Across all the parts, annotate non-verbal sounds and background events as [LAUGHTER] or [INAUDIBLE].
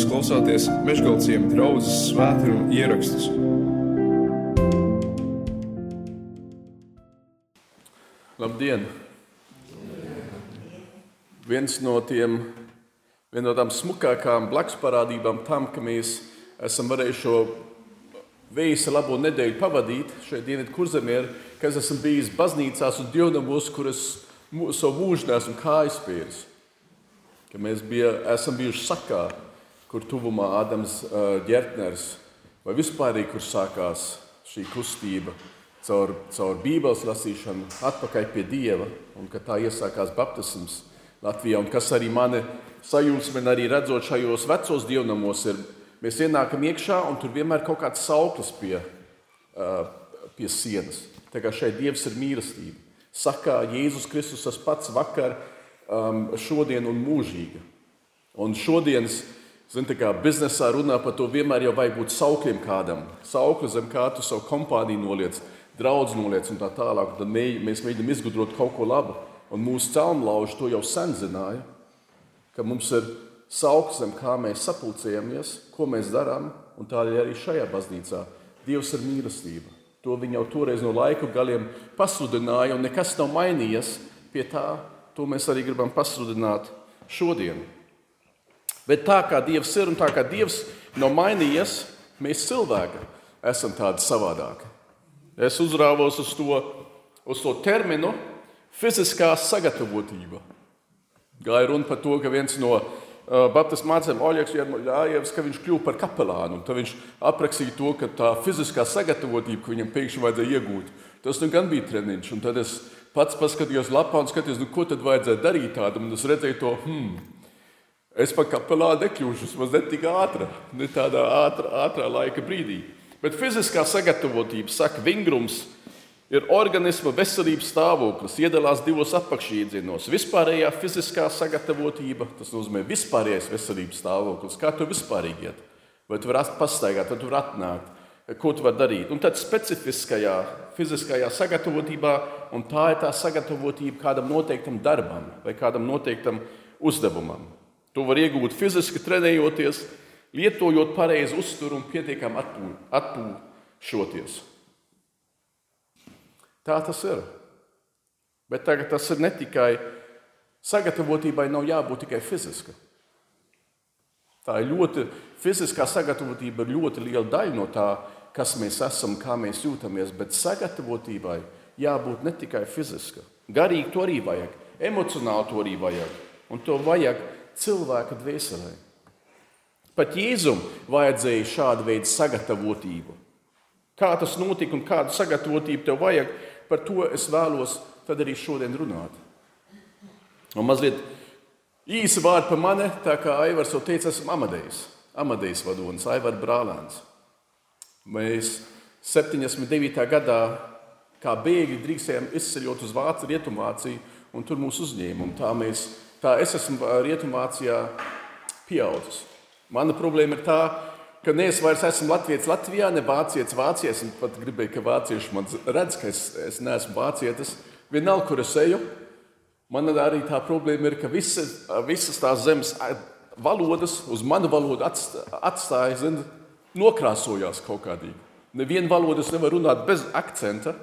Jūs klausāties Meškāļu draugas svētkrājuma ierakstus. Labdien! Viens no tiem, viena no tām smukākām blakus parādībām tam, ka mēs esam varējuši šo vēja labo nedēļu pavadīt šeit Dienvidu kurzemē, ir, ka es esmu bijis baznīcās un dievnamos, kuras savu mūžu nesmu kājas pieris. Ka mēs bija, esam bijuši sakā, kur tuvumā Ādams Ģertners, vai vispār kur sākās šī kustība caur, caur Bībeles lasīšanu, atpakaļ pie Dieva, un ka tā iesākās baptisms Latvijā, un kas arī mani sajūsmina, arī redzot šajos vecos dievnamos, ir, mēs ienākam iekšā, un tur vienmēr kaut kāds sauklis pie, pie sienas. Tā kā šeit Dievs ir mīlestība. Saka Jēzus Kristus tas pats vakar, šodien un mūžīgi. Un šodienas Zini, tā kā biznesā runā par to, vienmēr jau vajag būt saukļiem kādam. Saukli zem kā tu savu kompāniju noliec, draugu noliec un tā tālāk. Tad mē, mēs mēģinām izgudrot kaut ko labu. Un mūsu celmlauži to jau sen zināja, ka mums ir sauklis zem kā mēs sapulcējamies, ko mēs darām. Un tā arī šajā baznīcā Dievs ir mīlestība. To viņi jau toreiz no laiku galiem pasludināja, un nekas nav mainījies pie tā. To mēs arī gribam pasludināt šodien. Bet tā kā Dievs ir un tā kā Dievs nav mainījies, mēs cilvēki esam tādi savādāki. Es uzrāvos uz to, uz to terminu fiziskā sagatavotība. Gāja runa par to, ka viens no uh, Baptistu mācekļiem, Oļegs Jārmuļājevs, ka viņš kļuva par kapelānu. Tad viņš aprakstīja to, ka tā fiziskā sagatavotība, ko viņam pēkšņi vajadzēja iegūt, tas nu gan bija treniņš. Un tad es pats paskatījos lapā un skatījos, nu, ko tad vajadzēja darīt tādam. Un es redzēju to, hmm, Es pat kapelā nekļūšu, vismaz ne tik ātrā, ne tādā ātrā, ātrā laika brīdī. Bet fiziskā sagatavotība, saka, vingrums ir organisma veselības stāvoklis, iedalās divos apakšīdzienos. Vispārējā fiziskā sagatavotība, tas nozīmē vispārējais veselības stāvoklis, kā tu vispārīgi iet. Vai tu vari pastaigāt, vai tu vari atnākt, ko tu vari darīt. Un tad specifiskajā fiziskajā sagatavotībā, un tā ir tā sagatavotība kādam noteiktam darbam vai kādam noteiktam uzdevumam. To var iegūt fiziski trenējoties, lietojot pareizu uzturu un pietiekami atpūšoties. Tā tas ir. Bet tagad tas ir ne tikai sagatavotībai, nav jābūt tikai fiziska. Tā ir ļoti fiziskā sagatavotība, ir ļoti liela daļa no tā, kas mēs esam, kā mēs jūtamies. Bet sagatavotībai jābūt ne tikai fiziska. Garīgi to arī vajag, emocionāli to arī vajag. Un to vajag cilvēka dvēselē. Pat Jēzum vajadzēja šādu veidu sagatavotību. Kā tas notika un kādu sagatavotību tev vajag, par to es vēlos arī šodien runāt. Un mazliet īsi vārdi par mani, tā kā Aivars jau teica, esmu Amadejs, Amadejs vadonis, Aivars Brālēns. Mēs 79. gadā kā bēgļi drīkstējām izceļot uz Vāciju, Rietumvāciju, un tur mūs uzņēma. Tā mēs tā es esmu Rietumvācijā pieaudzis. Mana problēma ir tā, ka ne es vairs esmu Latvijas Latvijā, ne vācietis Vācijā. Es pat gribēju, ka vācieši man redz, ka es, es neesmu vācietis. Vienalga, kur es eju, man arī tā problēma ir, ka visas, visas tās zemes valodas uz manu valodu atstāja, zin, nokrāsojās kaut kādīgi. Nevienu valodu es nevaru runāt bez akcenta.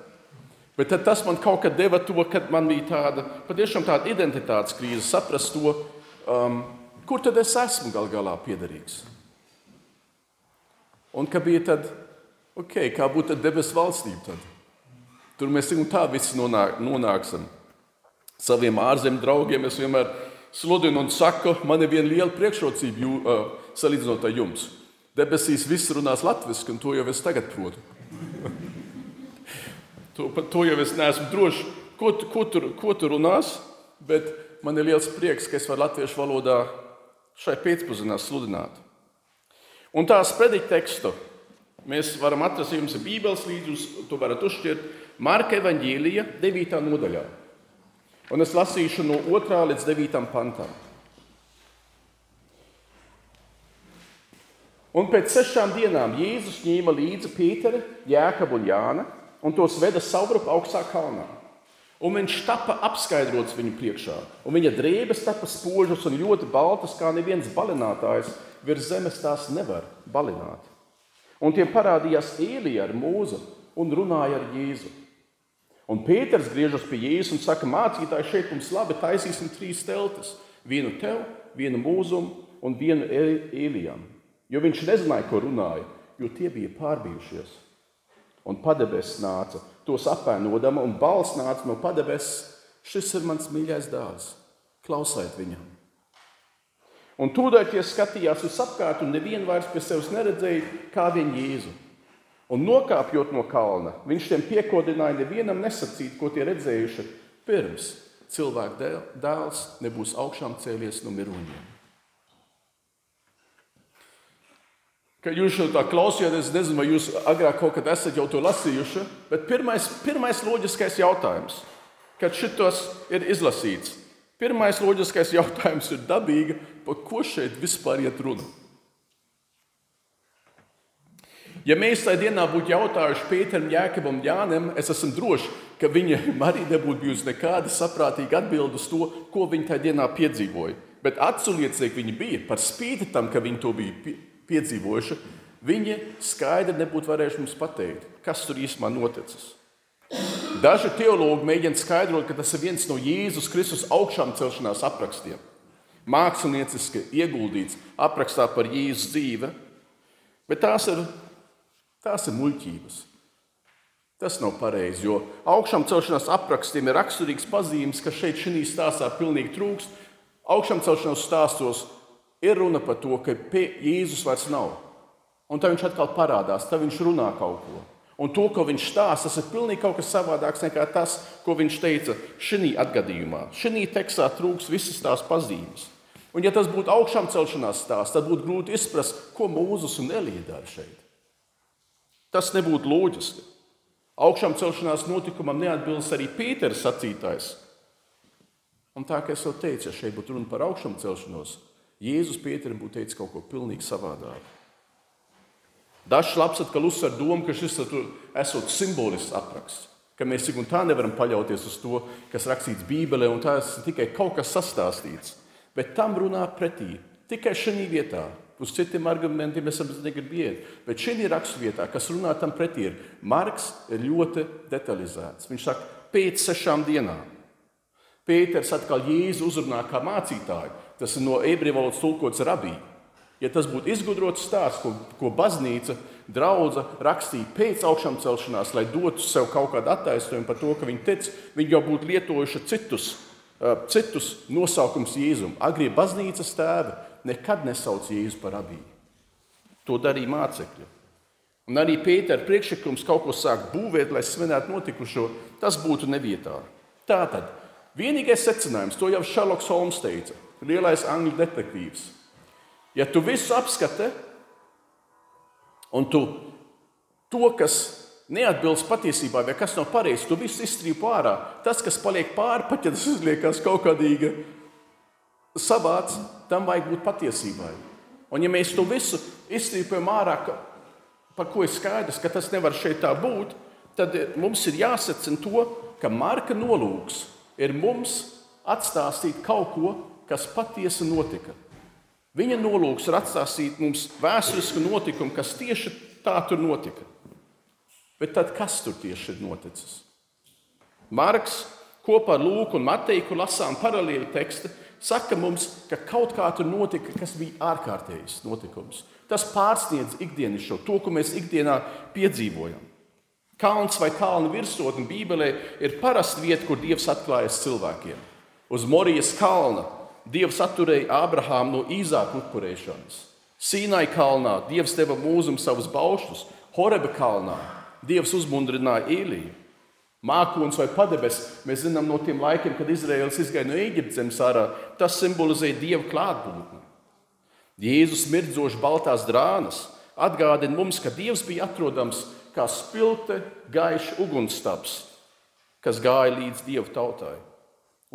Bet tas man kaut kad deva to, kad man bija tāda patiešām tāda identitātes krīze, saprast to, um, kur tad es esmu gal galā piederīgs. Un ka bija tad, ok, kā būtu debesu valstība tad? Tur mēs un tā visi nonāk, nonāksim. Saviem ārzemju draugiem es vienmēr sludinu un saku, man ir viena liela priekšrocība jū, uh, salīdzinot ar jums. Debesīs viss runās latviešu, un to jau es tagad protu. To, par to jau es neesmu drošs, ko, ko, tur, ko tur runās, bet man ir liels prieks, ka es varu latviešu valodā šai pēcpusdienā sludināt. Un tās predikta tekstu mēs varam atrast, jums ir Bībeles līdzi, to varat uzšķirt Marka evaņģīlija 9. nodaļā. Un es lasīšu no 2. līdz 9. pantam. Un pēc sešām dienām Jēzus ņēma līdzi Pīteri, Jēkabu un Jānu un tos veda savrup augstā kalnā. Un viņš tapa apskaidrots viņu priekšā, un viņa drēbes tapa spožas un ļoti baltas, kā neviens balinātājs virs zemes tās nevar balināt. Un tiem parādījās Īlija ar mūzu un runāja ar Jēzu. Un Pēters griežas pie Jēzus un saka, mācītāji, šeit mums labi taisīsim trīs teltis. Vienu tev, vienu mūzum un vienu Īlijam. Jo viņš nezināja, ko runāja, jo tie bija pārbijušies. Un padebes nāca tos apēnodama, un balss nāca no padebes. Šis ir mans mīļais dēls. Klausiet viņam! Un tūdaļ tie skatījās uz apkārt, un nevienu vairs pie sevis neredzēja, kā viņa jēzu. Un nokāpjot no kalna, viņš tiem piekodināja nevienam nesacīt, ko tie redzējuši pirms cilvēka dēls nebūs augšām cēlies no miroņiem. Kad jūs to klausījāties, es nezinu, vai jūs agrāk kaut kad esat jau to lasījuši, bet pirmais, pirmais loģiskais jautājums, kad šitos ir izlasīts, pirmais loģiskais jautājums ir dabīgi, par ko šeit vispār iet runa. Ja mēs tajā dienā būtu jautājuši Pēteram, Jēkabam, Jānim, es esmu drošs, ka viņiem [LAUGHS] arī nebūtu bijusi nekāda saprātīga atbilde uz to, ko viņi tajā dienā piedzīvoja. Bet atsauliecīgi viņi bija par spīti tam, ka viņi to bija piedzīvojuši. Viņi skaidri nebūtu varējuši mums pateikt, kas tur īstenībā noticis. Daži teologi mēģina skaidrot, ka tas ir viens no Jēzus Kristus augšām celšanās aprakstiem. Mākslinieciski ieguldīts aprakstā par Jēzus dzīvi, bet tās ir Tās ir muļķības. Tas nav pareizi, jo augšām celšanās aprakstiem ir raksturīgs pazīmes, ka šeit šī stāstā pilnīgi trūkst. Augšām celšanās stāstos ir runa par to, ka Jēzus vairs nav. Un tad viņš atkal parādās, tad viņš runā kaut ko. Un to, ko viņš stāsta, tas ir pilnīgi kaut kas savādāks nekā tas, ko viņš teica šī gadījumā. Šī tekstā trūks visas tās pazīmes. Un, ja tas būtu augšām celšanās stāsts, tad būtu grūti izprast, ko Mūzes un Elīja dara šeit. Tas nebūtu loģiski. Augšām celšanās notikumam neatbilst arī Pīters sacītājs. Un tā kā es jau teicu, ja šeit būtu runa par augšām celšanos, Jēzus Pīteram būtu teicis kaut ko pilnīgi savādāku. Dažs labs atkal uzsver domu, ka šis esot simbolisks apraksts, ka mēs tik un tā nevaram paļauties uz to, kas rakstīts Bībelē, un tas ir tikai kaut kas sastāstīts. Bet tam runā pretī tikai šajā vietā, Uz citiem argumentiem es negribu iet. Bet šī raksturvietā, kas runā tam pretī, ir Marks ir ļoti detalizēts. Viņš saka, pēc sešām dienām. Pēters atkal Jēzu uzrunā kā mācītāju. Tas ir no ebreju valodas tulkots rabī. Ja tas būtu izgudrots stāsts, ko, ko baznīca, draudzene rakstīja pēc augšām celšanās, lai dotu sev kaut kādu attaisnojumu par to, ka viņi tic, viņi jau būtu lietojuši citus, citus nosaukumus Jēzum. Agrie baznīcas tēvi nekad nesauc Jēzu par rabīju. To darīja mācekļi. Un arī Pētera priekšlikums kaut ko sākt būvēt, lai svinētu notikušo, tas būtu nevietā. Tātad vienīgais secinājums, to jau Šarloks Holms teica, lielais angļu detektīvs. Ja tu visu apskati un tu to, kas neatbilst patiesībai, vai kas nav pareizi, tu visu izstrīpu ārā. Tas, kas paliek pāri, pat ja tas izliekas kaut kādīga savāds, tam vajag būt patiesībai. Un ja mēs to visu izstrīpējam ārā, par ko ir skaidrs, ka tas nevar šeit tā būt, tad mums ir jāsacina to, ka Marka nolūks ir mums atstāstīt kaut ko, kas patiesi notika. Viņa nolūks ir atstāstīt mums vēsturisku notikumu, kas tieši tā tur notika. Bet tad kas tur tieši ir noticis? Marks kopā ar Lūku un Mateju lasām paralēli tekstu saka mums, ka kaut kā tur notika, kas bija ārkārtējs notikums. Tas pārsniedz ikdienišķo, to, ko mēs ikdienā piedzīvojam. Kalns vai kalna virsotne Bībelē ir parasta vieta, kur Dievs atklājas cilvēkiem. Uz Morijas kalna Dievs atturēja Ābrahāmu no īzāka upurēšanas. Sīnai kalnā Dievs deva mūzum savus baušļus, Horeba kalnā Dievs uzmundrināja Īliju. Mākslinieks vai padebes, mēs zinām no tiem laikiem, kad Izraels izgāja no Eģiptes zemes ārā, tas simbolizē Dieva klātbūtni. Jēzus mirdzoši baltās drānas atgādina mums, ka Dievs bija atrodams kā spilgte, gaišs ugunsstaps, kas gāja līdz Dieva tautai.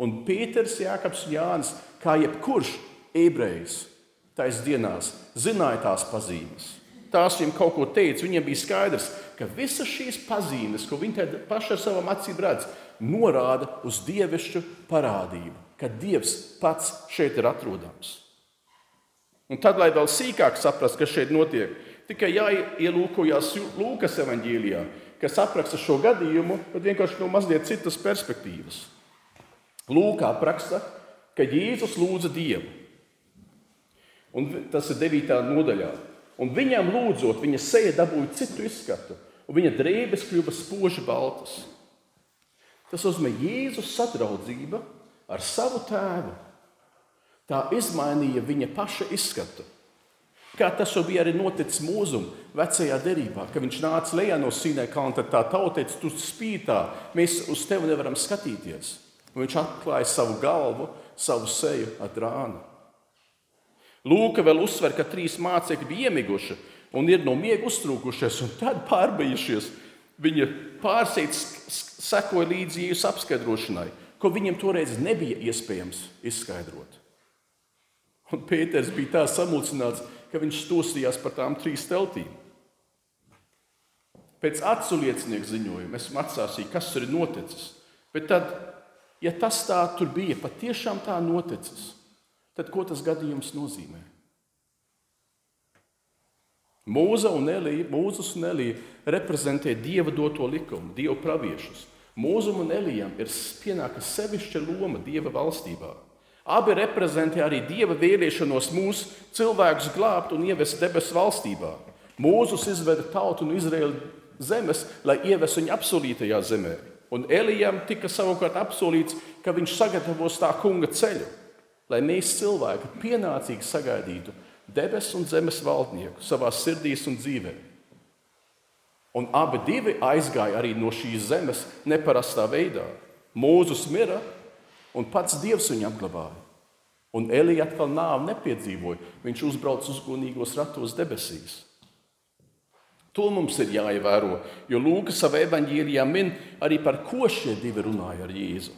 Un Pēters, Jānis un Jānis, kā jebkurš ebrejs, tais dienās zināja tās pazīmes. tās viņam kaut ko teica, viņiem bija skaidrs, ka visas šīs pazīmes, ko viņi paši ar savām acīm redz, norāda uz dievišķu parādību, ka Dievs pats šeit ir atrodams. Un tad, lai vēl sīkāk saprastu, kas šeit notiek, tikai jāielūkojas Lūkas evanģīlijā, kas apraksta šo gadījumu, bet vienkārši no mazliet citas perspektīvas. Lūkā apraksta, ka Jēzus lūdza Dievu. Un tas ir 9. nodaļā. Un viņam lūdzot, viņa seja dabūja citu izskatu, un viņa drēbes kļuva spoži baltas. Tas nozīmē Jēzus sadraudzība ar savu tēvu. Tā izmainīja viņa paša izskatu. Kā tas jau bija arī noticis mūzum vecajā derībā, kad viņš nāca lejā no Sīnē kalna, tad tā tauta teica, tu spītā, mēs uz tevi nevaram skatīties. Un viņš atklāja savu galvu, savu seju ar drānu. Lūka vēl uzsver, ka trīs mācekļi bija iemiguši un ir no miega uztrūkušies, un tad pārbeigušies. Viņa pārsteigts sekoja līdzi Jēzus apskaidrošanai, ko viņam toreiz nebija iespējams izskaidrot. Un Pēters bija tā samulsināts, ka viņš stosījās par tām trīs teltīm. Pēc acu liecinieku ziņojuma esmu atsāsījis, kas tur ir noticis. Bet tad, ja tas tā tur bija, patiešām tā noticis, tad ko tas gadījums nozīmē? Mūza un Elija, Mūzes un Elija reprezentē Dieva doto likumu, Dieva praviešus. Mūzum un Elijam ir pienāka sevišķa loma Dieva valstībā. Abi reprezentē arī Dieva vēlēšanos mūsu cilvēkus glābt un ievest debesu valstībā. Mūzus izveda tautu no Izraēlas zemes, lai ievestu viņu apsolītajā zemē. Un Elijam tika savukārt apsolīts, ka viņš sagatavos tā kunga ceļu, lai mēs cilvēki pienācīgi sagaidītu debesu un zemes valdnieku savā sirdīs un dzīvē. Un abi divi aizgāja arī no šīs zemes neparastā veidā. Mūzus mira, un pats Dievs viņu apglabāja. Un Elija atkal nāvi nepiedzīvoja. Viņš uzbrauca uzgunīgos ratos debesīs. To mums ir jāievēro, jo Lūks savā evanģīlijā min arī par ko šie divi runāja ar Jēzu.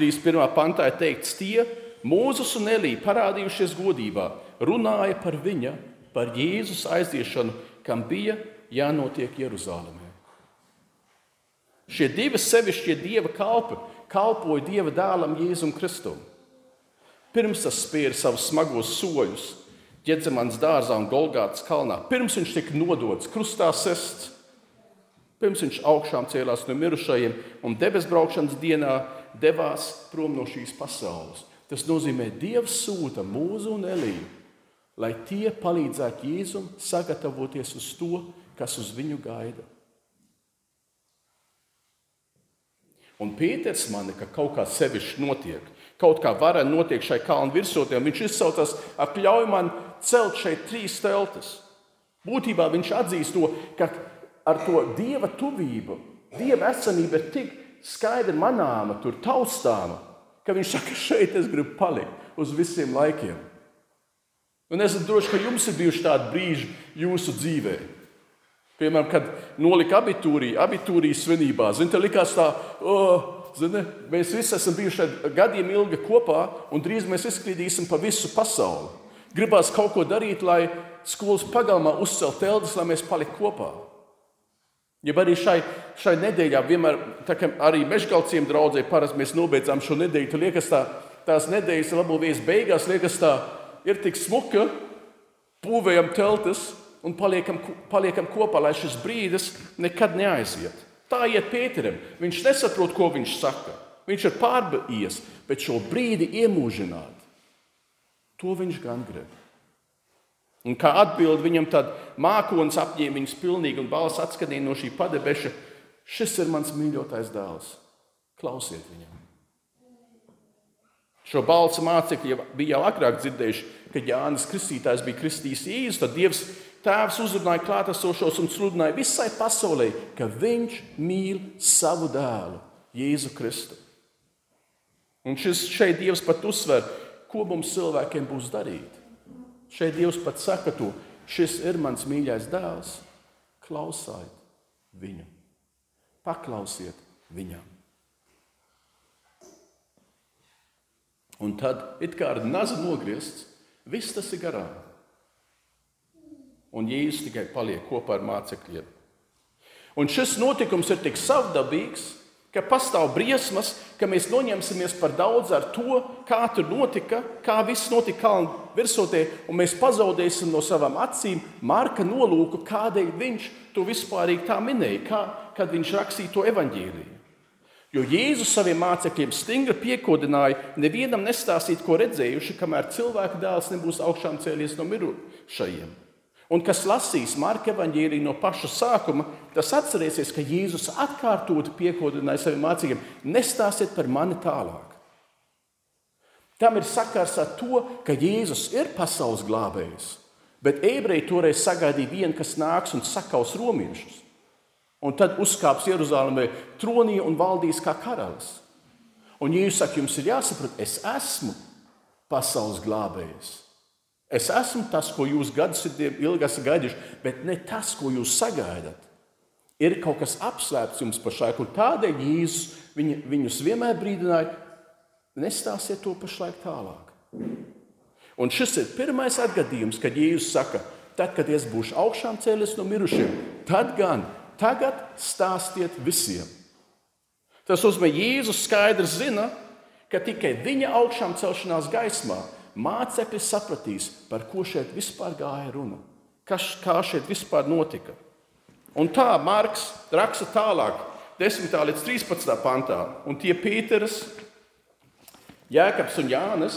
31. pantā ir teikts, tie Mūzus un Elija parādījušies godībā, runāja par viņa, par Jēzus aiziešanu, kam bija jānotiek Jeruzalemē. Šie divi sevišķie dieva kalpi kalpoja Dieva dēlam Jēzum Kristum. Pirms tas spēra savus smagos soļus Ģedzemans dārzā un Golgātas kalnā, pirms viņš tika nodots krustā sests, pirms viņš augšām cēlās no mirušajiem un debes braukšanas dienā devās prom no šīs pasaules. Tas nozīmē, Dievs sūta mūzu un Eliju, lai tie palīdzētu Jēzum sagatavoties uz to, kas uz viņu gaida. Un Pīters mani, ka kaut kā sevišķi notiek, kaut kā varena notiek šai kalnu virsotnē, un viņš izsaucās, apļauj man celt šeit trīs teltis. Būtībā viņš atzīst to, ka ar to dieva tuvību, dieva esamība ir tik skaidri manāma, tur taustāma, ka viņš saka, [LAUGHS] šeit es gribu palikt uz visiem laikiem. Un es esmu drošs, ka jums ir bijuši tādi brīži jūsu dzīvēm. Piemēram, kad nolika abitūrī, abitūrijas svinībā, zini, likās tā, oh, zini, mēs visi esam bijuši gadiem ilgi kopā, un drīz mēs izklīdīsim pa visu pasauli. Gribās kaut ko darīt, lai skolas pagalmā uzcelt teldes, lai mēs paliktu kopā. Ja arī šai, šai nedēļā, vienmēr, tā kā arī mežgalciem draudzē, parasti mēs nobeidzām šo nedēļu, tad liekas, tā, tās nedēļas labo vietas beigās, liekas, tā ir tik smuka, būvējam teltis, un paliekam, paliekam kopā, lai šis brīdis nekad neaiziet. Tā iet Pēterim. Viņš nesaprot, ko viņš saka. Viņš ir pārbaudījis, bet šo brīdi iemūžināt, to viņš gan grib. Un kā atbild viņam, tad mākslinieks apņēma viņus pilnīgi un balss atskanīja no šī padebeša. Šis ir mans mīļotais dēls. Klausiet viņam. Šo balsu mācekļi bija jau agrāk dzirdējuši, kad Jānis Kristītājs bija kristījis īsi, tad Dievs Tēvs uzrunāja klātesošos un sludināja visai pasaulē, ka viņš mīl savu dēlu, Jēzu Kristu. Un šis šeit Dievs pat uzsver, ko mums cilvēkiem būs darīt. Šeit Dievs pat saka to, šis ir mans mīļais dēls, klausiet viņu, paklausiet viņam. Un tad, it kā ar nazu nogriezts, viss tas ir garām. un Jēzus tikai paliek kopā ar mācekļiem. Un šis notikums ir tik savdabīgs, ka pastāv briesmas, ka mēs noņemsimies par daudz ar to, kā tur notika, kā viss notika kalnu virsotē, un mēs pazaudēsim no savām acīm Marka nolūku, kādēļ viņš to vispārīgi tā minēja, kā, kad viņš rakstīja to evaņģēlīju. Jo Jēzus saviem mācekļiem stingri piekodināja nevienam nestāstīt, ko redzējuši, kamēr cilvēka dēls nebūs augšām cēlies no mirušajiem. Un kas lasīs Marka evanģēliju no paša sākuma, tas atcerēsies, ka Jēzus atkārtot piekodināja saviem mācekļiem: nestāstiet par mani tālāk. Tam ir sakars ar to, ka Jēzus ir pasaules glābējs, bet ebreji toreiz sagaidīja vienu, kas nāks un sakaus romiešus. Un tad uzkāps Jeruzalemē tronī un valdīs kā karalis. Un Jēzus saka, jums ir jāsaprot, es esmu pasaules glābējs. Es esmu tas, ko jūs gadsimtiem ilgi esat gaidījuši, bet ne tas, ko jūs sagaidat. Ir kaut kas apslēpts jums pašlaik, un tādēļ Jēzus viņu, viņus vienmēr brīdināja, nestāstiet to pašlaik tālāk. Un šis ir pirmais atgadījums, kad Jēzus saka, tad, kad es būšu augšām cēlies no mirušiem, tad gan tagad stāstiet visiem. Tas nozīmē, Jēzus skaidri zina, ka tikai viņa augšām celšanās gaismā mācekļi sapratīs, par ko šeit vispār gāja runa, kas, šeit vispār notika. Un tā Marks raksta tālāk, 10. līdz 13. pantā, un tie Pīters, Jēkabs un Jānis.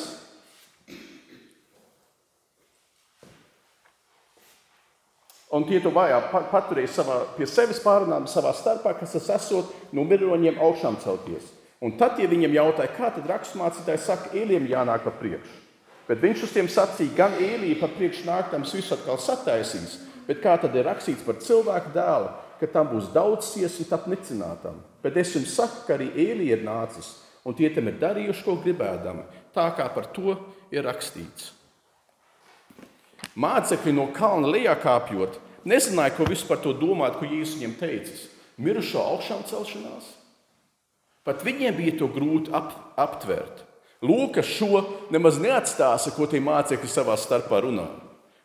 Un tie to vajā paturēja savā, pie sevis pārunājumi savā starpā, kas tas esot no miroņiem augšām celties. Un tad tie viņam jautāja, kā tad raksturmācītājs saka, Ēliem jānāk pa priekšu. Bet viņš uz tiem sacīja, gan Īlija par priekšnāktams visu atkal sataisīs, bet kā tad ir rakstīts par cilvēku dēlu, ka tam būs daudz ciesu un tap nicinātam. Bet es jums saku, ka arī Īlija ir nācis, un tie tam ir darījuši, ko gribēdami, tā kā par to ir rakstīts. Mācekļi no kalna lejā kāpjot, nezināja, ko vispār to domāt, ko Jēzus viņiem teicis. Mirušo augšām celšanās. Pat viņiem bija to grūti ap, aptvert. Lūkas šo nemaz neatstāsta, ko tie mācekļi savā starpā runā.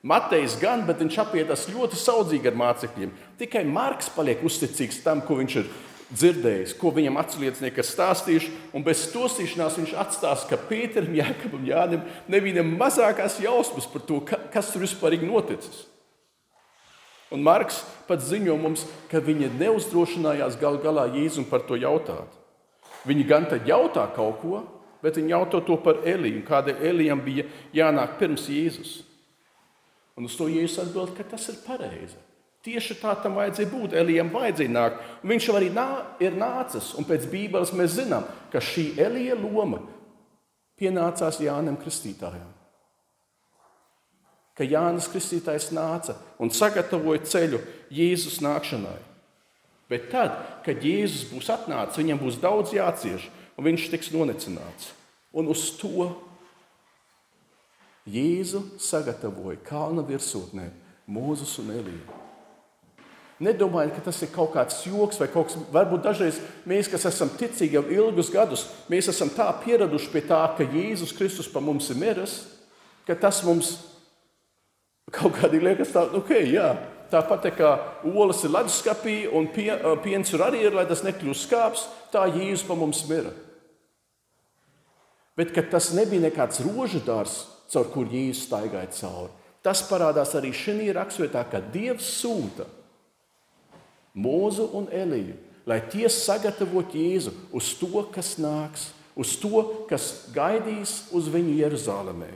Matejs gan, bet viņš apietas ļoti saudzīgi ar mācekļiem. Tikai Marks paliek uzticīgs tam, ko viņš ir dzirdējis, ko viņam atsliecinieki ir stāstījuši, un bez stosīšanās viņš atstāsta, ka Pēterim, Jākabam, Jānim nebija ne mazākās jausmas par to, kas tur vispār ir noticis. Un Marks pat ziņo mums, ka viņi neuzdrošinājās gal galā Jēzum par to jautāt. Viņi gan tad jautā kaut ko, bet viņi jautāja to par Eliju, kādēļ Elijam bija jānāk pirms Jēzus. Un uz to Jēzus atbild, ka tas ir pareizi. Tieši tā tam vajadzēja būt. Elijam vajadzēja nākt. Viņš jau arī nā, ir nācis, un pēc Bībeles mēs zinām, ka šī Elija loma pienācās Jānam Kristītājam. Ka Jānis Kristītājs nāca un sagatavoja ceļu Jēzus nākšanai. Bet tad, kad Jēzus būs atnācis, viņam būs daudz jācieš, un viņš tiks nonicināts. Un uz to Jēzu sagatavoja kalna virsotnē Mūzus un Elīju. Nedomājiet, ka tas ir kaut kāds joks vai kaut kas. Varbūt dažreiz mēs, kas esam ticīgi jau ilgus gadus, mēs esam tā pieraduši pie tā, ka Jēzus Kristus par mums ir miris, ka tas mums kaut kādīgi liekas tā, ok, jā. Tāpat tā kā olas ir leduskapī un piens tur arī ir, lai tas nekļūst skāps, tā Jēzus par mums mira bet tas nebija nekāds rožadārs, caur kur Jēzus staigāja cauri. Tas parādās arī šajā raksturvietā, ka Dievs sūta Mūzu un Eliju, lai tie sagatavotu Jēzu uz to, kas nāks, uz to, kas gaidīs uz viņu Jeruzalemē.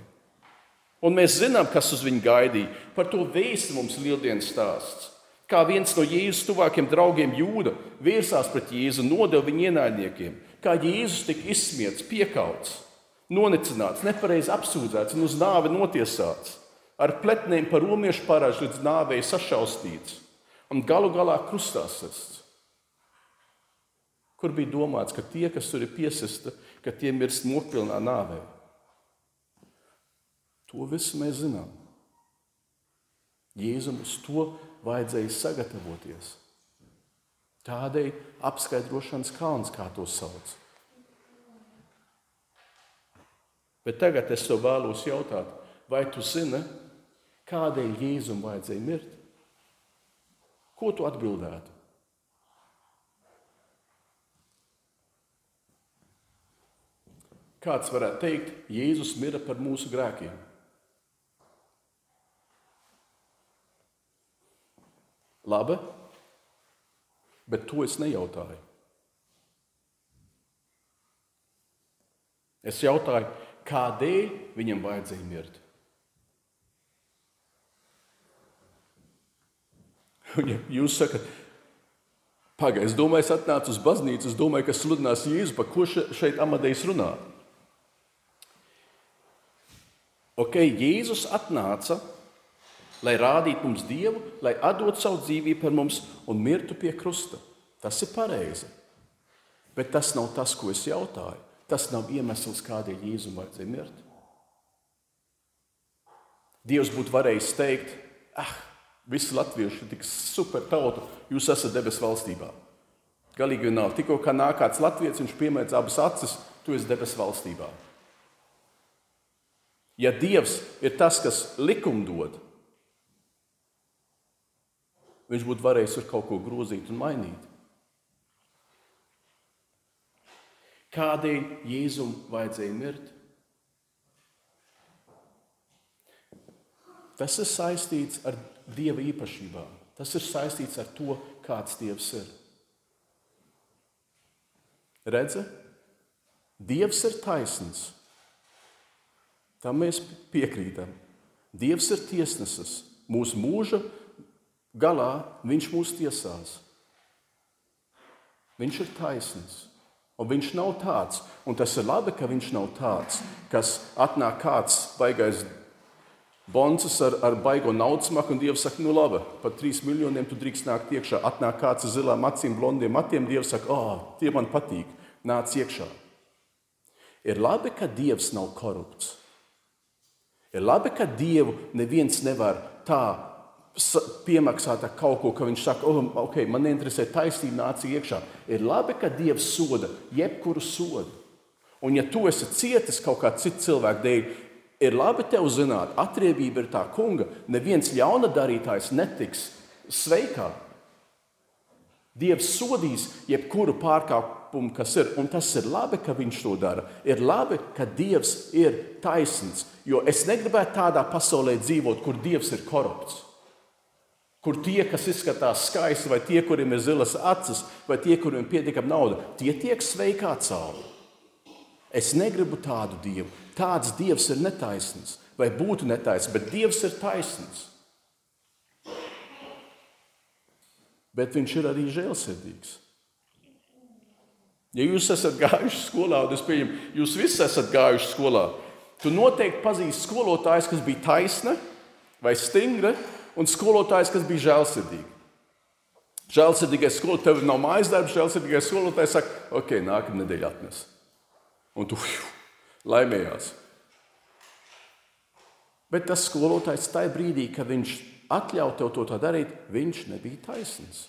Un mēs zinām, kas uz viņu gaidīja. Par to vēstu mums lieldienas stāsts. Kā viens no Jēzus tuvākiem draugiem Jūda vērsās pret Jēzu un nodeva viņu ienaidniekiem, kā Jēzus tika izsmiets, piekauts nonicināts, nepareizi apsūdzēts un uz nāvi notiesāts, ar pletnēm par romiešu parāžu līdz nāvei sašaustīts un galu galā krustā sists. Kur bija domāts, ka tie, kas tur ir piesisti, ka tie mirst nokļūnā nāvē? To visu mēs zinām. Jēzum uz to vajadzēja sagatavoties. Tādēļ apskaidrošanas kalns, kā to sauc. Bet tagad es tev vēlos jautāt, vai tu zini, kādēļ Jēzum vajadzēja mirt? Ko tu atbildētu? Kāds varētu teikt, Jēzus mira par mūsu grēkiem? Labi, bet to es nejautāju. Es jautāju, kādēļ viņam vajadzēja mirt? Un ja jūs sakat, pagaidi, es domāju, es atnācu uz baznīcu, es domāju, ka sludinās Jēzu, par ko šeit amadējs runā. Ok, Jēzus atnāca, lai rādītu mums Dievu, lai atdotu savu dzīvību par mums un mirtu pie krusta. Tas ir pareizi. Bet tas nav tas, ko es jautāju. Tas nav iemesls, kādēļ Jēzum vajadzēja mirt. Dievs būtu varējis teikt, ah, visi latvieši ir tik super tauta, jūs esat debesu valstībā. Galīgi nav. Tikko kā nāk kāds latviečs, viņš piemēdz abas acis, tu esi debesu valstībā. Ja Dievs ir tas, kas likumdod, viņš būtu varējis ar kaut ko grozīt un mainīt. Kādēļ Jēzum vajadzēja mirt? Tas ir saistīts ar Dieva īpašībām. Tas ir saistīts ar to, kāds Dievs ir. Redzi, Dievs ir taisnīgs. Tam mēs piekrītam. Dievs ir tiesnesis. Mūsu mūža galā viņš mūs tiesās. Viņš ir taisnīgs. Un viņš nav tāds, un tas ir labi, ka viņš nav tāds, kas atnāk kāds baigais boncis ar, ar baigo naudas maku, un Dievs saka, nu labi, par trīs miljoniem tu drīkst nākt iekšā. Atnāk kāds ar zilām acīm, blondiem matiem, Dievs saka, oh, tie man patīk, nāc iekšā. Ir labi, ka Dievs nav korupts. Ir labi, ka Dievu neviens nevar tā piemaksāt kaut ko, ka viņš saka, oh, ok, man interesē taisnība, nāca iekšā. Ir labi, ka Dievs soda jebkuru sodu. Un ja tu esi cietis kaut kā citu cilvēku dēļ, ir labi tev zināt, atriebība ir tā kunga. Neviens ļauna darītājs netiks sveikā. Dievs sodīs jebkuru pārkāpumu, kas ir, un tas ir labi, ka viņš to dara. Ir labi, ka Dievs ir taisns, jo es negribētu tādā pasaulē dzīvot, kur Dievs ir korupts. Kur tie, kas izskatās skaisti, vai tie, kuriem ir zilas acis, vai tie, kuriem ir pietiekama nauda, tie tiek sveikā cauri. Es negribu tādu dievu. Tāds dievs ir netaisnīgs, vai būtu netaisnīgs, bet dievs ir taisnīgs. bet viņš ir arī žēlsirdīgs. Ja jūs esat gājuši skolā, un es pieņemu, jūs visi esat gājuši skolā, tu noteikti pazīsti skolotājus, kas bija taisna vai stingra, un skolotājus, kas bija žēlsirdīgi. Žēlsirdīgais skolotājs, tev nav mājas darbs, žēlsirdīgais skolotājs saka, ok, nākamā nedēļa atnes. Un tu fiu, laimējās. Bet tas skolotājs tajā brīdī, kad viņš atļaut tev to darīt, viņš nebija taisnīgs.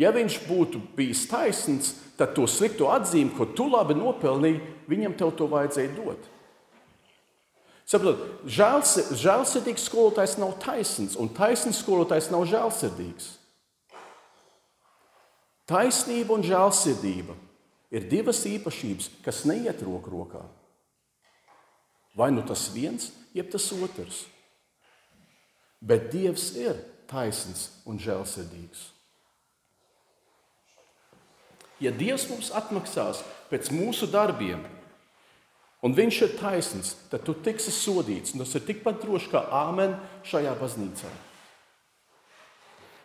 Ja viņš būtu bijis taisnīgs, tad to slikto atzīmi, ko tu labi nopelnīji, viņam to vajadzēja dot. Saprotiet, žēlsirdīgs skolotājs nav taisnīgs, un taisnīgs skolotājs nav žēlsirdīgs. Taisnība un žēlsirdība ir divas īpašības, kas neiet roku rokā. Vai nu tas viens, jeb tas otrs. Bet Dievs ir taisns un žēlsirdīgs. Ja Dievs mums atmaksās pēc mūsu darbiem, un Viņš ir taisns, tad tu tiksi sodīts. Tas ir tikpat droši kā āmen šajā baznīcā.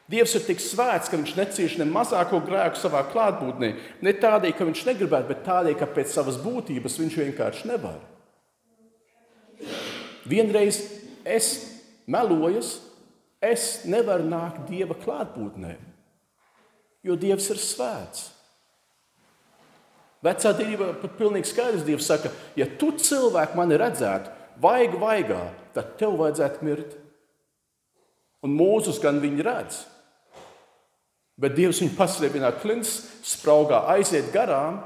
Dievs ir tik svēts, ka viņš necieš ne mazāko grēku savā klātbūtnē. Ne tādēļ, ka viņš negribētu, bet tādēļ, ka pēc savas būtības viņš vienkārši nevar. Vienreiz es melojas, es nevaru nākt Dieva klātbūtnē, jo Dievs ir svēts. Vecā derībā pat pilnīgi skaidrs Dievs saka, ja tu cilvēku mani redzētu, vaigu vaigā, tad tev vajadzētu mirt. Un mūzus gan viņi redz. Bet Dievs viņu paslēpinā klints, spraugā aiziet garām,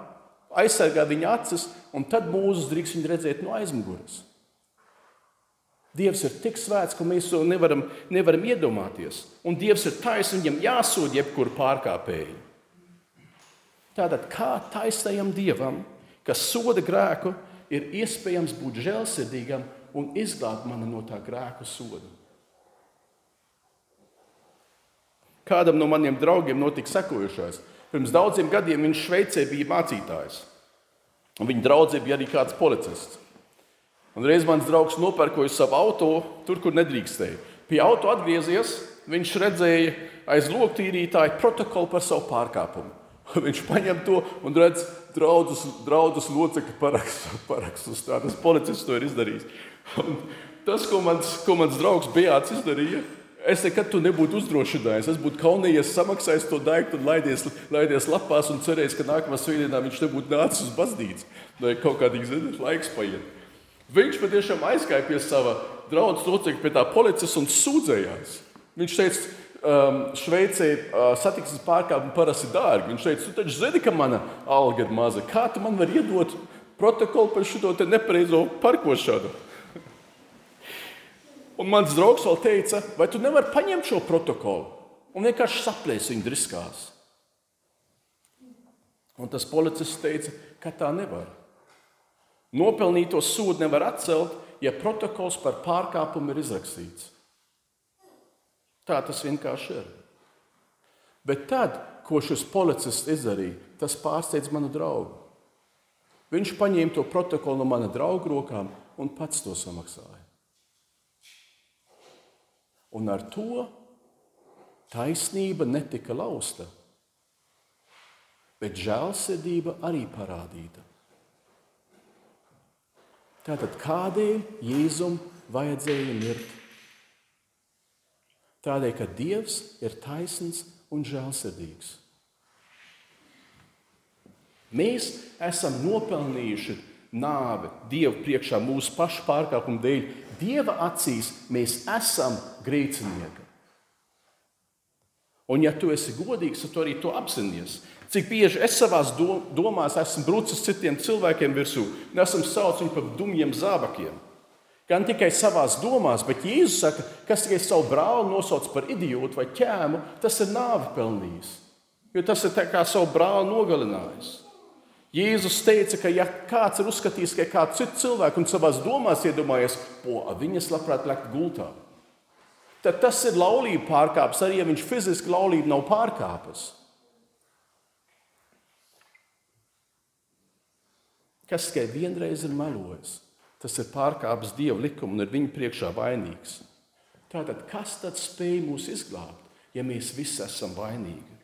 aizsargā viņa acis, un tad mūzus drīkst viņu redzēt no aizmugures. Dievs ir tik svēts, ka mēs to nevaram, nevaram iedomāties. Un Dievs ir taisnīgs, viņam jāsūdz jebkuru pārkāpēju. Tātad, kā taisnajam Dievam, kas soda grēku, ir iespējams būt žēlsirdīgam un izglābt mani no tā grēku soda? Kādam no maniem draugiem notika sekojošais. Pirms daudziem gadiem viņš Šveicē bija mācītājs. Un viņa draugs bija arī kāds policists. Un reiz mans draugs nopērkoja savu auto tur, kur nedrīkstēja. Pie auto atgriezies, viņš redzēja aiz loktīrītāja protokolu par savu pārkāpumu. [LAUGHS] Viņš paņem to un redz, draugus, draugus locekļu parakstus. [LAUGHS] Parakstus. Tā tas policists to ir izdarījis. Un tas, ko mans, ko mans draugs Bejāts izdarīja, es nekad to nebūtu uzdrošinājis. Es būtu kaunījies, samaksājis to daiktu un laidies, laidies lapās un cerējis, ka nākamā svētdienā viņš nebūtu nācis uz baznīcu. Vai kaut kādīgs laiks paiet. Viņš patiešām aizgāja pie sava drauga locekļa, pie tā policijas un sūdzējās. Viņš teica, um, Šveicē uh, satiksmes pārkāpumi parasti ir dārgi. Viņš teica, tu taču zini, ka mana alga ir maza. Kā tu man vari iedot protokolu par šo nepareizo parkošanu? Un mans draugs vēl teica, vai tu nevari paņemt šo protokolu un vienkārši saplēst viņu driskās. Un tas policists teica, ka tā nevar. Nopelnīto sodu nevar atcelt, ja protokols par pārkāpumu ir izrakstīts. Tā tas vienkārši ir. Bet tad, ko šis policists izdarīja, tas pārsteidz manu draugu. Viņš paņēma to protokolu no mana drauga rokām un pats to samaksāja. Un ar to taisnība netika lausta, bet žēlsirdība arī parādīta. Tātad kādēļ Jēzum vajadzēja mirt? Tādēļ, ka Dievs ir taisns un žēlsirdīgs. Mēs esam nopelnījuši nāvi Dieva priekšā mūsu pašu pārkāpumu dēļ. Dieva acīs mēs esam grēcinieki. Un, ja tu esi godīgs, tad tu arī to apzinājies. Cik bieži es savā domās esmu brūcis citiem cilvēkiem virsū, nesam sauc viņu par dumjiem zābakiem. Gan tikai savā domās, bet Jēzus saka, kas tikai savu brāli nosauc par idiotu vai ķēmu, tas ir nāvi pelnījis. Jo tas ir kā savu brāli nogalinājis. Jēzus teica, ka ja kāds ir uzskatījis, ka kāds cits cilvēks un savā domās iedomājies, ko viņas labprāt likt gultā, tad tas ir laulība pārkāpis, arī ja viņš fiziski laulību nav pārkāpis. kas tikai vienreiz ir melojis, tas ir pārkāpis Dieva likumu un ir viņa priekšā vainīgs. Tātad, kas tad spēj mūs izglābt, ja mēs visi esam vainīgi?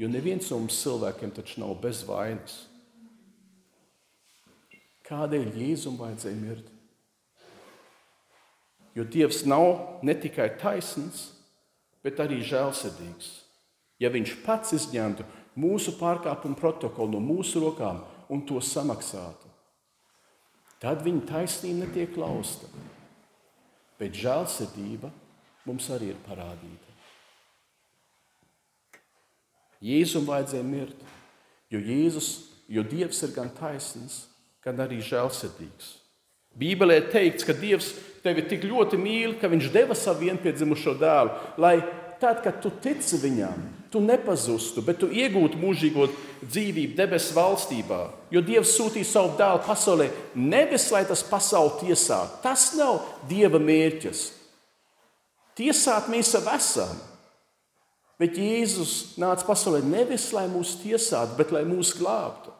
Jo neviens no mums cilvēkiem taču nav bez vainas. Kādēļ Jēzum vajadzēja mirt? Jo Dievs nav ne tikai taisns, bet arī žēlsirdīgs. Ja Viņš pats izņemtu mūsu pārkāpumu protokolu no mūsu rokām, un to samaksātu. Tad viņa taisnība netiek lausta. Bet žēlsirdība mums arī ir parādīta. Jēzum vajadzēja mirt, jo, Jēzus, jo Dievs ir gan taisns, gan arī žēlsirdīgs. Bībelē teikts, ka Dievs tevi tik ļoti mīl, ka Viņš deva savu vienpiedzimušo dēlu, lai tad, kad tu tici viņam, tu nepazustu, bet tu iegūtu mūžīgo dzīvību debesu valstībā. Jo Dievs sūtīja savu dēlu pasaulē nevis lai tas pasauli tiesātu. Tas nav Dieva mērķis. Tiesāt mēs jau esam. Bet Jēzus nāca pasaulē nevis lai mūs tiesātu, bet lai mūs glābtu.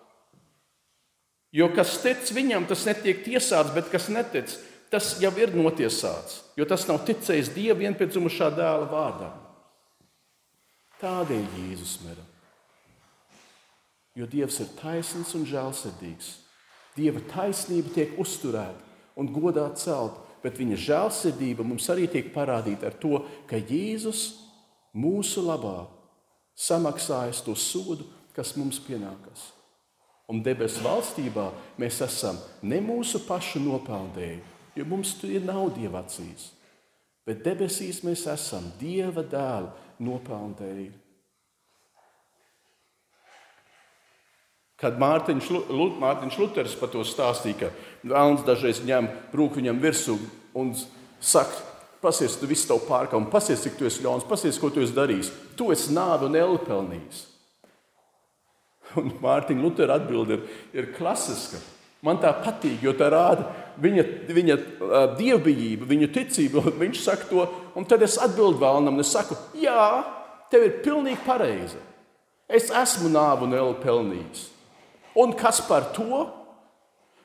Jo kas tic viņam, tas netiek tiesāts, bet kas netic, tas jau ir notiesāts. Jo tas nav ticējis Dieva vienpiedzimušā dēla vārdam. Tādēļ Jēzus mira. Jo Dievs ir taisns un žēlsirdīgs. Dieva taisnība tiek uzturēta un godā celt, bet viņa žēlsirdība mums arī tiek parādīta ar to, ka Jēzus mūsu labā samaksājas to sodu, kas mums pienākas. Un debesu valstībā mēs esam ne mūsu pašu nopelnēji, jo mums ir nav dieva acīs, bet debesīs mēs esam Dieva dēla nopelnu dēļ. Kad Mārtiņš, Mārtiņš Luters par to stāstīja, ka Vēlns dažreiz ņem rūku viņam virsū un saka, pasies, tu visu tavu pārkāpumu, pasies, cik tu esi ļauns, pasies, ko tu esi darījis. Tu esi nāvi un elli pelnījis. Un Mārtiņa Lutera atbilde ir, ir klasiska. Man tā patīk, jo tā rāda viņa, viņa dievbijību, viņa ticību. Viņš saka to, un tad es atbildu vēlnam, un es saku, jā, tev ir pilnīgi pareizi. Es esmu nāvu un elli pelnījis. Un kas par to?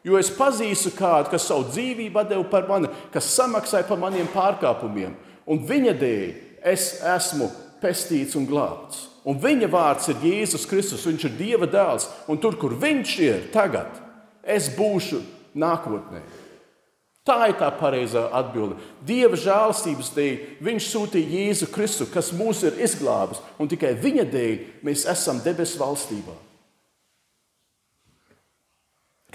Jo es pazīstu kādu, kas savu dzīvību deva par mani, kas samaksāja par maniem pārkāpumiem, un viņa dēļ es esmu pestīts un glābts. Un viņa vārds ir Jēzus Kristus, viņš ir Dieva dēls, un tur, kur viņš ir tagad, es būšu nākotnē. Tā ir tā pareizā atbilde. Dieva žēlstības dēļ viņš sūtīja Jēzu Kristu, kas mūs ir izglābis, un tikai viņa dēļ mēs esam debesu valstībā.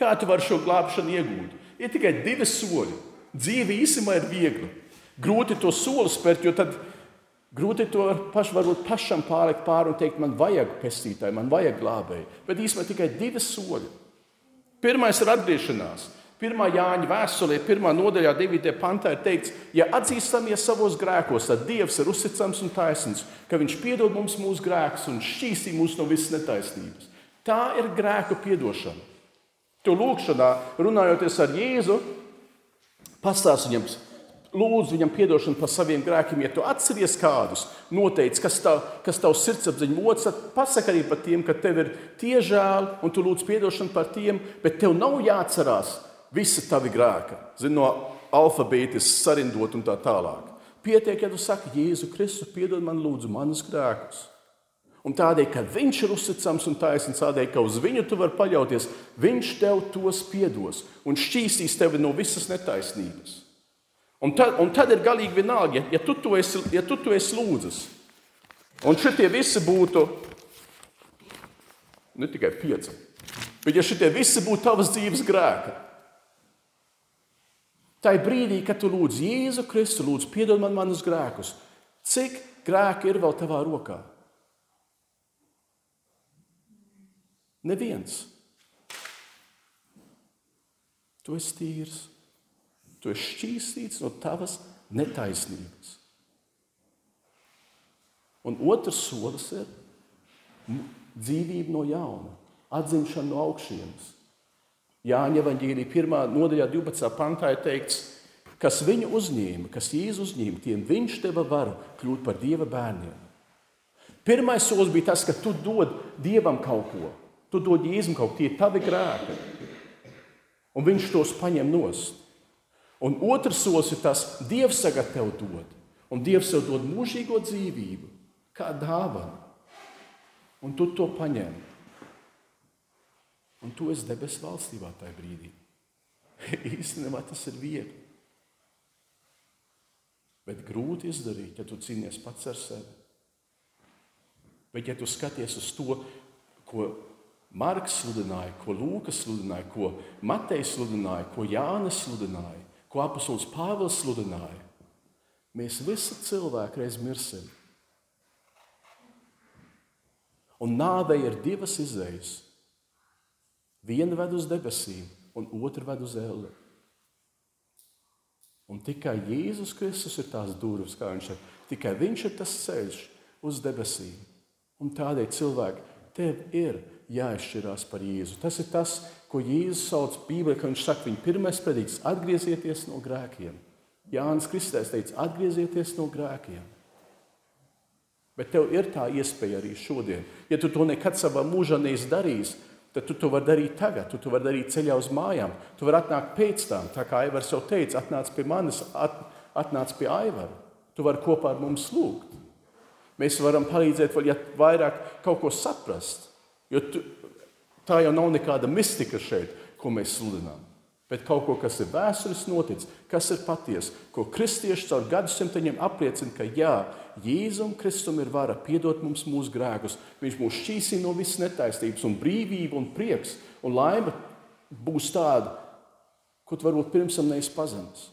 Kā tu vari šo glābšanu iegūt? Ir tikai divi soļi. Dzīve īstenībā ir viegli. Grūti to soli spērt, jo tad grūti to paš, pašam pārlikt pāri un teikt, man vajag pestītāju, man vajag glābēju. Bet īstenībā tikai divi soļi. Pirmais ir atgriešanās. Pirmā Jāņa vēstulē, pirmā nodaļā, 9. pantā ir teikts, ja atzīstamies savos grēkos, tad Dievs ir uzticams un taisnīgs, ka Viņš piedod mums mūsu grēkus un šķīstī mūs no visas netaisnības. Tā ir grēku piedošana. Tu lūgšanā, runājoties ar Jēzu, pastāst viņam, lūdzu viņam atdošanu par saviem grēkiem. Ja tu atceries kādus, noteikti, kas, tav, kas tavs sirdsapziņa moc, tad pasaki arī par tiem, ka tev ir tie žēl, un tu lūdz atdošanu par tiem, bet tev nav jāatcerās visi tavi grēki, Zin, no alfabētas sarindot un tā tālāk. Pietiek, ja tu saki, Jēzu Kristu, piedod man lūdzu manus grēkus. Un tādēļ, ka viņš ir uzticams un taisnīgs, tādēļ, ka uz viņu tu vari paļauties, viņš tev tos piedos un šķīstīs tevi no visas netaisnības. Un tad, un tad ir galīgi vienalga, ja, ja tu to esi, ja tu to esi lūdzis. Un šitie visi būtu ne tikai pieci, bet ja šitie visi būtu tavas dzīves grēki, Tā ir brīdī, kad tu lūdz Jēzu Kristu, lūdzu, piedod man manus grēkus. Cik grēki ir vēl tavā rokā? Neviens. Tu esi tīrs, tu esi šķīstīts no tavas netaisnības. Un otrs solis ir dzīvība no jauna, atzimšana no augšienes. Jāņa Evanģīlī 1. nodaļā 12. pantā ir teikts, kas viņu uzņēma, kas Jēzu uzņēma, tiem viņš deva varu kļūt par Dieva bērniem. Pirmais solis bija tas, ka tu dod Dievam kaut ko. Tu dod Jēzum kaut tie tavi grēki, un viņš tos paņem nost. Un otrs solis ir tas, Dievs tagad tev dod, un Dievs tev dod mūžīgo dzīvību, kā dāvana. Un tu to paņem. Un tu esi debesu valstībā tajā brīdī. [LAUGHS] Īstenībā tas ir viegli. Bet grūti izdarīt, ja tu cīnies pats ar sevi. Bet, ja tu skaties uz to, ko Marks sludināja, ko Lūkas sludināja, ko Matejs sludināja, ko Jānis sludināja, ko apustulis Pāvils sludināja. Mēs visi cilvēki reiz mirsim. Un nāvei ir divas izējas. Viena ved uz debesīm, un otra ved uz elli. Un tikai Jēzus Kristus ir tās durvis, kā viņš saka. Tikai viņš ir tas ceļš uz debesīm. Un tādēļ cilvēki tev ir jāizšķirās par Jēzu. Tas ir tas, ko Jēzus sauc Bībelē, ka viņš saka, viņa pirmais predikts - atgriezieties no grēkiem. Jānis Kristēns teica, atgriezieties no grēkiem. Bet tev ir tā iespēja arī šodien. Ja tu to nekad savā mūžā neesi darījis, tad tu to vari darīt tagad, tu to vari darīt ceļā uz mājām. Tu vari atnākt pēc tam, tā kā Aivars jau teica, atnāc pie manis, at, atnāc pie Aivara. Tu vari kopā ar mums lūgt. Mēs varam palīdzēt, ja vairāk kaut ko saprast. Jo tu, tā jau nav nekāda mistika šeit, ko mēs sludinām. Bet kaut ko, kas ir vēsturiski noticis, kas ir patiesa, ko kristieši caur gadsimtiem apliecina, ka jā, Jēzum Kristum ir vara piedot mums mūsu grēkus. Viņš mūs šķīsina no visas netaisnības, un brīvība, un prieks un laime būs tāda, ko tu varbūt pirms tam pazinis.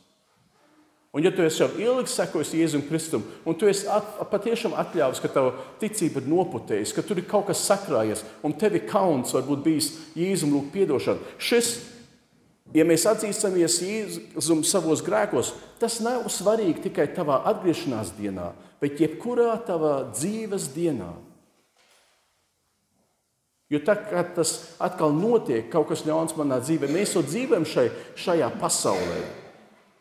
Un, ja tu esi jau ilgi sekojis Jēzum Kristum, un tu esi at, patiešām atļāvis, ka tava ticība ir noputējusi, ka tur ir kaut kas sakrājies, un tev ir kauns, varbūt bijis Jēzum lūk piedošana. Šis, ja mēs atzīstamies Jēzum savos grēkos, tas nav svarīgi tikai tavā atgriešanās dienā, bet jebkurā tavā dzīves dienā. Jo tad, kad tas atkal notiek, kaut kas ļauns manā dzīvē, mēs to dzīvojam šai, šajā pasaulē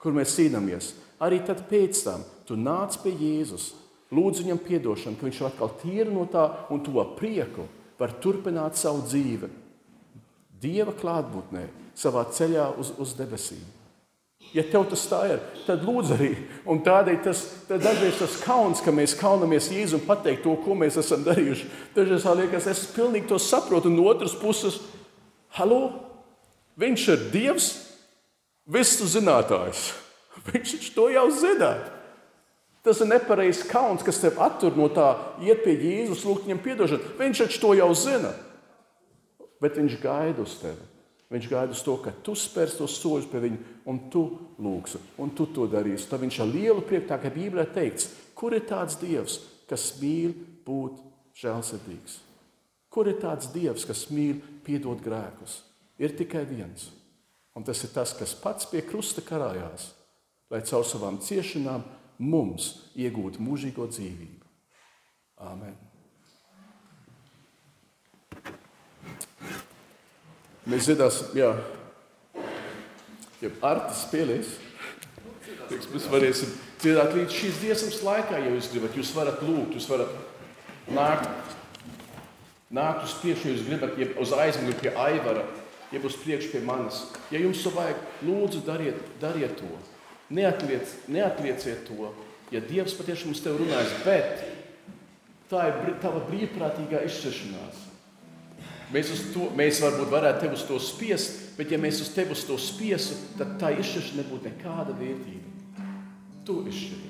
kur mēs cīnāmies. Arī tad pēc tam tu nāc pie Jēzus, lūdzu viņam atdošanu, ka viņš atkal tīri no tā un to prieku var turpināt savu dzīvi. Dieva klātbūtnē, savā ceļā uz, uz debesīm. Ja tev tas tā ir, tad lūdzu arī. Un tādēļ tas dažreiz tas kauns, ka mēs kaunamies Jēzu un pateikt to, ko mēs esam darījuši. Dažreiz man liekas, es pilnīgi to saprotu. No otras puses, halo, viņš ir Dievs, visu zinātājs. Viņš to jau zina. Tas ir nepareizs kauns, kas tev attur no tā, iet pie Jēzus, lūgt viņam atdošanu. Viņš taču to jau zina. Bet viņš gaida uz tevi. Viņš gaida uz to, ka tu spērs tos soļus pie viņa, un tu lūgsi, un tu to darīsi. Tad viņš ar lielu prieku, tā kā Bībelē teikts, kur ir tāds Dievs, kas mīl būt žēlsirdīgs? Kur ir tāds Dievs, kas mīl piedot grēkus? Ir tikai viens Un tas ir tas, kas pats pie krusta karājās, lai caur savām ciešanām mums iegūtu mūžīgo dzīvību. Āmen! Mēs dzirdēsim, jā, ja Artis pielies, mēs varēsim dzirdēt līdz šīs dziesmas laikā, ja jūs gribat. Jūs varat lūgt, jūs varat nākt, nākt uz priekšu, ja jūs gribat, ja uz aizmuguri pie Aivara jeb uz priekšu pie manis. Ja jums to vajag, lūdzu, dariet, dariet to. Neatliec, neatlieciet to, ja Dievs patiešām uz tevi runājas, bet tā ir tava brīvprātīgā izšķiršanās. Mēs, to, mēs varbūt varētu tevi uz to spiest, bet ja mēs uz tevi uz to spiestu, tad tā izšķiršana nebūtu nekāda vērtība. Tu izšķiri.